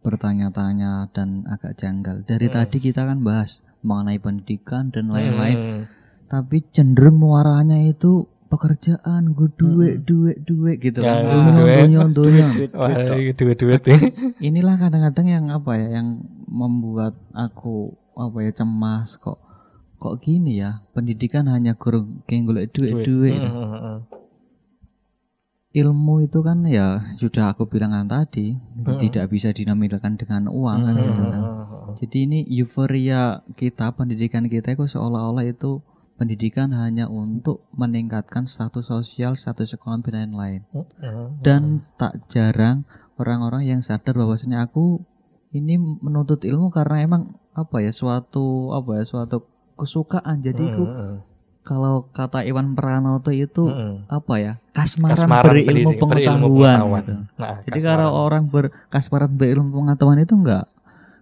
bertanya-tanya dan agak janggal. Dari Mm. tadi kita kan bahas mengenai pendidikan dan lain-lain, Hmm. Tapi cenderung muaranya itu pekerjaan, gue duit, duit, duit gitu Ya, kan. duit, Donyo, duit. donyo, donyo. Wah, ini duit-duit (laughs) Inilah kadang-kadang yang apa ya, yang membuat aku apa ya cemas kok kok gini ya pendidikan hanya guru golek duit duit Hmm, hmm, hmm. ilmu itu kan ya sudah aku bilang kan tadi Hmm. tidak bisa dinamakan dengan uang kan Hmm, gitu hmm, kan. hmm, hmm. Jadi ini euforia kita pendidikan kita itu seolah-olah itu pendidikan hanya untuk meningkatkan status sosial, status ekonomi dan lain-lain. Hmm, Dan tak jarang orang-orang yang sadar bahwasanya aku ini menuntut ilmu karena emang apa ya suatu apa ya suatu kesukaan. Jadi aku hmm, kalau kata Iwan Pranoto itu hmm, hmm. apa ya kasmaran, Kasmaran berilmu pengetahuan. gitu. Nah, Jadi kasmaran. kalau orang berkasmaran berilmu pengetahuan itu enggak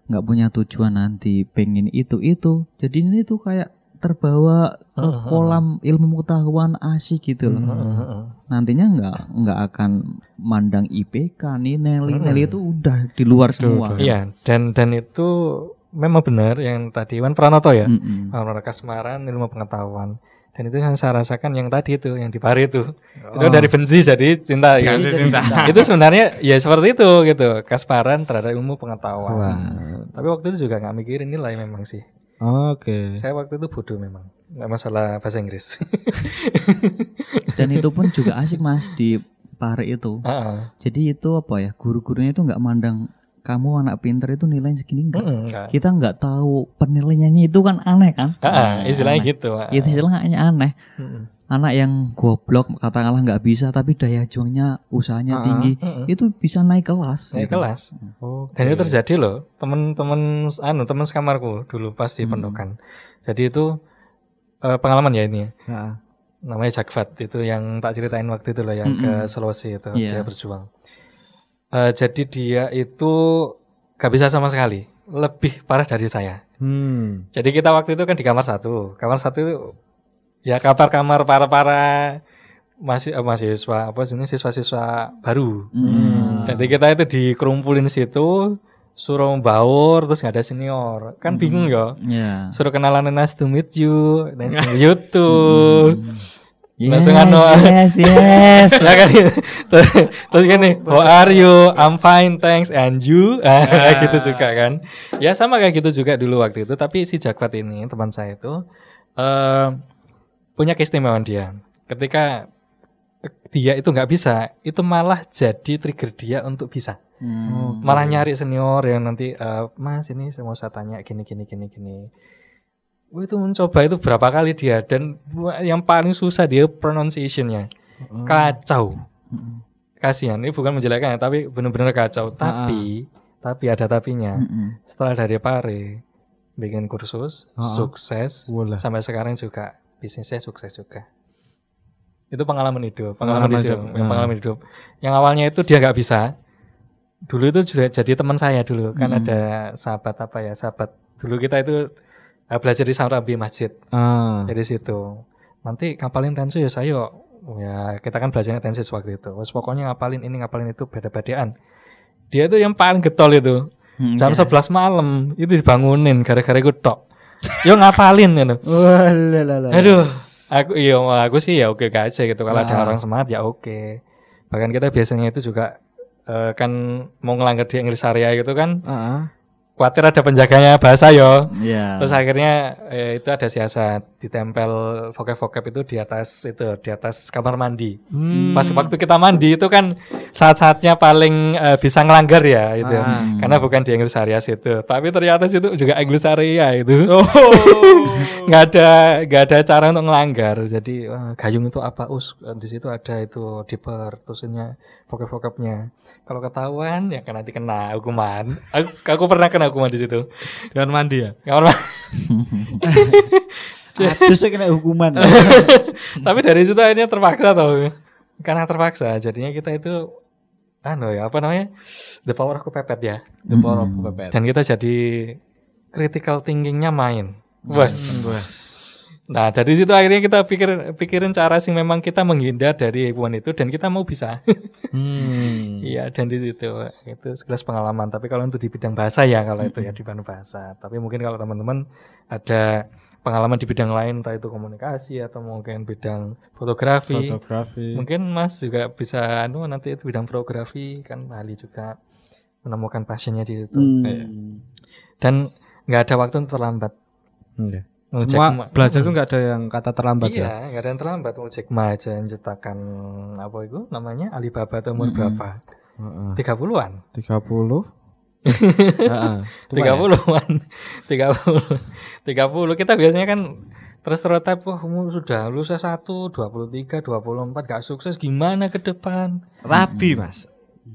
nggak punya tujuan nanti pengen itu itu. Jadi ini tuh kayak terbawa ke kolam ilmu pengetahuan asik gitu loh. Nantinya nggak nggak akan mandang IPK, nilai nilai itu udah di luar semua. Iya, dan dan itu memang benar yang tadi Iwan Pranoto ya. Mm-mm. Honor kasmaran ilmu pengetahuan. Dan itu yang saya rasakan yang tadi itu, yang di Pari itu. Itu Oh. dari benci jadi cinta jadi cinta. itu sebenarnya ya seperti itu gitu, kasparan terhadap ilmu pengetahuan. Wah. Tapi waktu itu juga nggak mikirin nilai memang sih. Oke. Saya waktu itu bodoh memang. Nggak masalah bahasa Inggris. (laughs) Dan itu pun juga asik mas di Pare itu. Heeh. Jadi itu apa ya guru-gurunya itu nggak mandang kamu anak pinter itu nilainya segini enggak. Mm-mm, nggak. Kita nggak tahu penilaiannya itu kan aneh kan? Heeh, istilahnya Aneh. gitu. heeh. Itu istilahnya aneh. Mm-mm. Anak yang goblok katakanlah nggak bisa tapi daya juangnya usahanya Ah, tinggi Mm-mm. itu bisa naik kelas. Naik gitu. kelas. Oh. Dan itu terjadi loh, temen-temen anu temen sekamarku dulu pas di Hmm. pendokan. Jadi itu eh, pengalaman ya ini. ya. Heeh. Namanya Jakfat itu yang tak ceritain waktu itu loh yang ke Mm-mm. Sulawesi itu Iya. dia berjuang. Eh, jadi dia itu gak bisa sama sekali, lebih parah dari saya. Hmm. Jadi kita waktu itu kan di kamar satu, kamar satu itu ya kamar-kamar para-para masih eh, mahasiswa apa sini siswa-siswa baru. Hmm. Jadi kita itu dikerumpulin situ, suruh baur, terus nggak ada senior, kan bingung ya. Ya. Suruh kenalan nice to meet you, nice to meet you too. Hmm. Langsung Yes, anu. yes, yes. (laughs) Ya kan terus, terus gini, how are you? I'm fine, thanks. And you? (laughs) Ah, gitu juga kan. Ya sama kayak gitu juga dulu waktu itu. Tapi si Jakwat ini teman saya itu eh punya keistimewaan dia. Ketika dia itu nggak bisa, itu malah jadi trigger dia untuk bisa. Hmm. Malah nyari senior yang nanti eh, Mas ini saya mau saya tanya gini gini gini gini. Wah, itu mencoba itu berapa kali dia dan yang paling susah dia pronunciationnya kacau Hmm. kasihan ini bukan menjelekkan ya, tapi benar-benar kacau tapi tapi ada tapinya Hmm. setelah dari Pare bikin kursus Ah. sukses Boleh. sampai sekarang juga bisnisnya sukses juga. Itu pengalaman hidup pengalaman, Pengalaman hidup, hidup, yang ah. pengalaman hidup. Yang awalnya itu dia nggak bisa. Dulu itu juga jadi teman saya dulu kan Hmm. ada sahabat apa ya sahabat dulu kita itu eh, belajar di Samrabi Masjid. Ah. dari situ. Nanti ngapalin tensu ya saya ya kita kan belajarnya tensis waktu itu. Wes pokoknya ngapalin ini ngapalin itu beda-bedaan dia tuh yang paling getol itu. Hmm, jam ya. 11 malam itu dibangunin gara-gara gue tok yo ngapalin gitu aduh aku iya aku sih ya oke aja gitu kalau ada Ah. orang semangat ya oke bahkan kita biasanya itu juga eh, kan mau ngelanggar di Inggris area gitu kan Heeh. khawatir ada penjaganya bahasa yo Ya. Terus akhirnya eh, itu ada siasat ditempel vocab-vocab itu di atas itu di atas kamar mandi. Hmm. Pas waktu kita mandi itu kan saat-saatnya paling eh, bisa ngelanggar ya itu. Ah. Karena bukan di English area situ. Tapi ternyata situ juga English area itu. Oh. (laughs) nggak ada nggak ada cara untuk ngelanggar. Jadi wah, gayung itu apa us di situ ada itu diper terusnya vocab-vocabnya. Kalau ketahuan ya kan nanti kena hukuman. Aku, aku pernah kena hukuman di situ. Dan mandi ya. Kamar mandi. (laughs) Aduh saya kena hukuman. (laughs) Tapi dari situ akhirnya terpaksa tau. Karena terpaksa jadinya kita itu anu ya apa namanya? The power of kepepet ya. The power of Hmm. kepepet. Dan kita jadi critical thinkingnya main. Wes. Nah dari situ akhirnya kita pikir pikirin cara sih memang kita menghindar dari hubungan itu dan kita mau bisa. Hmm. Iya dan di situ itu sekelas pengalaman. Tapi kalau untuk di bidang bahasa ya kalau itu ya di bidang bahasa. Tapi mungkin kalau teman-teman ada pengalaman di bidang lain entah itu komunikasi atau mungkin bidang fotografi. Fotografi. Mungkin Mas juga bisa anu nanti itu bidang fotografi kan ahli juga menemukan passionnya di situ. Hmm. Dan nggak ada waktu untuk terlambat. Iya. Ngecek Semua ma- belajar Hmm. tuh nggak ada yang kata terlambat ya. Iya, nggak ada yang terlambat. Mau cek aja menciptakan apa itu namanya Alibaba itu umur Mm-mm. berapa? Heeh. 30-an. 30. Heeh. (laughs) Tua tiga ya? puluhan (laughs) tiga puluh tiga puluh kita biasanya kan terus stereotip wah kamu sudah lulus S1 23 24 gak sukses gimana ke depan Rabi, Mas.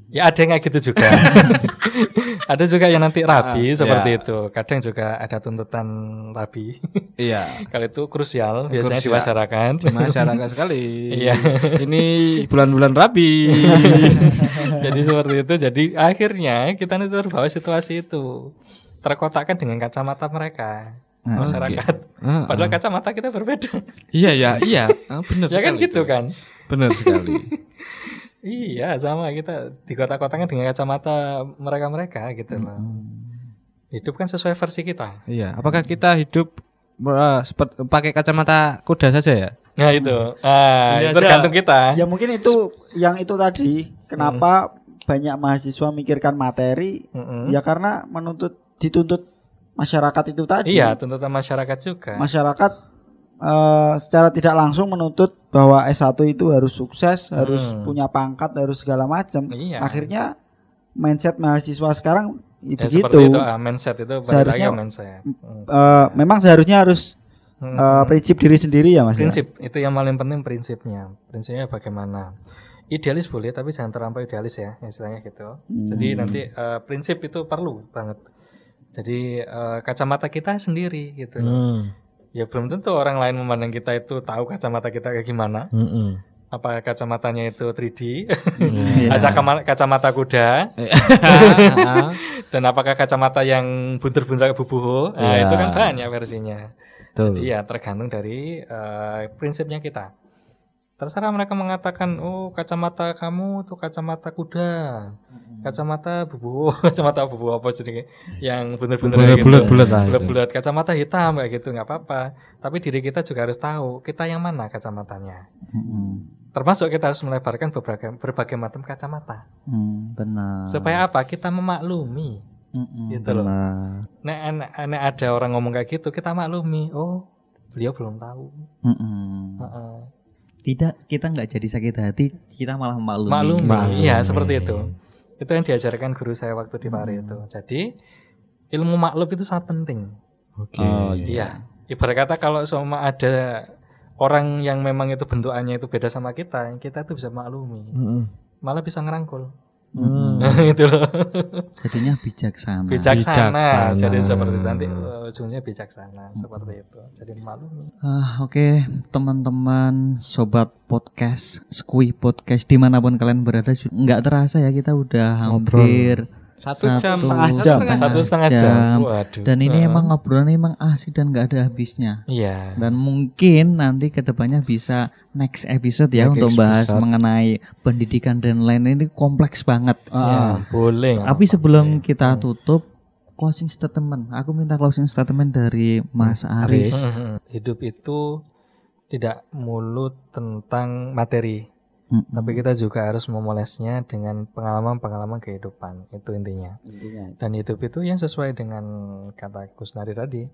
Ya ada yang kayak gitu juga (laughs) ada juga yang nanti rabi Ah, seperti ya. itu kadang juga ada tuntutan rabi Iya. (laughs) kalau itu krusial biasanya di Krusial. masyarakat (laughs) Di masyarakat sekali. Iya. Ini bulan-bulan Rabi. jadi seperti itu jadi akhirnya kita itu terbawa situasi itu terkotakkan dengan kacamata mereka Nah, masyarakat. Ah, Padahal ah. kacamata kita berbeda. Iya ya, iya. Ah, benar ya kan gitu itu. kan? Benar sekali. Iya, sama kita di kota-kotanya dengan kacamata mereka-mereka gitu loh. Hidup kan sesuai versi kita. Iya, apakah kita hidup uh, seperti pakai kacamata kuda saja ya? Nah itu, ah, itu tergantung kita. Ya mungkin itu yang itu tadi kenapa banyak mahasiswa mikirkan materi Mm-mm. ya karena menuntut dituntut masyarakat itu tadi. Iya, tuntutan masyarakat juga. Masyarakat eh, secara tidak langsung menuntut bahwa S1 itu harus sukses, harus Hmm. punya pangkat, harus segala macam. Iya. Akhirnya mindset mahasiswa sekarang ya Ya, begitu. seperti itu, ah, mindset itu balik lagi Seharusnya- ke mindset. Hmm. Eh, memang seharusnya harus Hmm. eh, prinsip diri sendiri ya Mas. ya? prinsip itu yang paling penting prinsipnya. Prinsipnya bagaimana? Idealis boleh, tapi jangan terlampau idealis ya, istilahnya gitu. Jadi Hmm. nanti eh, prinsip itu perlu banget. Jadi eh, kacamata kita sendiri gitu. Hmm. Ya belum tentu orang lain memandang kita itu tahu kacamata kita kayak gimana. Mm-mm. Apa kacamatanya itu 3D, (laughs) Iya. kacamata, kacamata kuda, (laughs) dan apakah kacamata yang bunter-bunter bubuho? Nah, Iya. itu kan banyak versinya. Betul. Jadi ya tergantung dari eh, prinsipnya kita. Terserah mereka mengatakan, oh kacamata kamu tuh kacamata kuda, kacamata bubu, (laughs) kacamata bubu apa jadi yang bener-bener kayak gitu. Bulat-bulat lah itu. Bulat-bulat kacamata hitam kayak gitu nggak apa-apa. Tapi diri kita juga harus tahu kita yang mana kacamatanya. Mm-mm. Termasuk kita harus melebarkan berbagai berbagai macam kacamata. Hmm, benar. Supaya apa? Kita memaklumi. Mm-mm, gitu loh. benar. Nek, nek, nek ada orang ngomong kayak gitu, kita maklumi. Oh, beliau belum tahu. Mm-mm. Heeh. Tidak, kita nggak jadi sakit hati, kita malah maklumi. maklumi. Maklumi. Iya, seperti itu. Itu yang diajarkan guru saya waktu di Pare itu. Jadi ilmu maklum itu sangat penting. Oke. Oh, Iya. Ibarat kata kalau sama ada orang yang memang itu bentukannya itu beda sama kita, kita itu bisa maklumi. Mm-mm. Malah bisa ngerangkul. Hmm. (laughs) itu loh. Jadinya bijaksana. Bijaksana. Bijaksana. Jadi seperti itu nanti uh, ujungnya bijaksana seperti itu. Jadi maklumi. Ah, Oke, teman-teman, sobat podcast, Squee podcast di mana pun kalian berada, nggak terasa ya kita udah hampir Satu jam setengah jam. Satu setengah jam. Waduh. Dan ini Heeh. emang ngobrolannya emang asik dan nggak ada habisnya. Iya. Dan mungkin nanti ke depannya bisa next episode ya Next untuk bahas episode. mengenai pendidikan dan lain ini kompleks banget. Ya, boleh. nggak Tapi apa-apa. sebelum kita tutup closing statement, aku minta closing statement dari Mas Aris. Mhm. Hidup itu tidak mulut tentang materi, Mm-mm. tapi kita juga harus memolesnya dengan pengalaman-pengalaman kehidupan. Itu intinya. Intinya. Dan hidup itu yang sesuai dengan kata Kusnari tadi.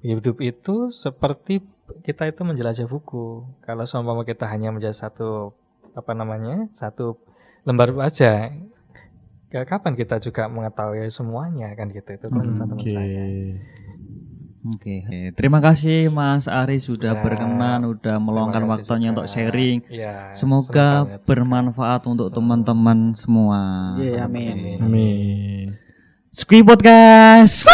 Hidup itu seperti kita itu menjelajah buku. Kalau seumpama kita hanya menjadi satu apa namanya satu lembar aja, kapan kita juga mengetahui semuanya kan gitu itu kalau Hmm, teman Oke. saya. Oke, terima kasih Mas Aris sudah Ya, berkenan, udah meluangkan waktunya juga. untuk sharing. Ya, Semoga bermanfaat untuk teman-teman semua. Iya, amin. Amin. Squee Podcast.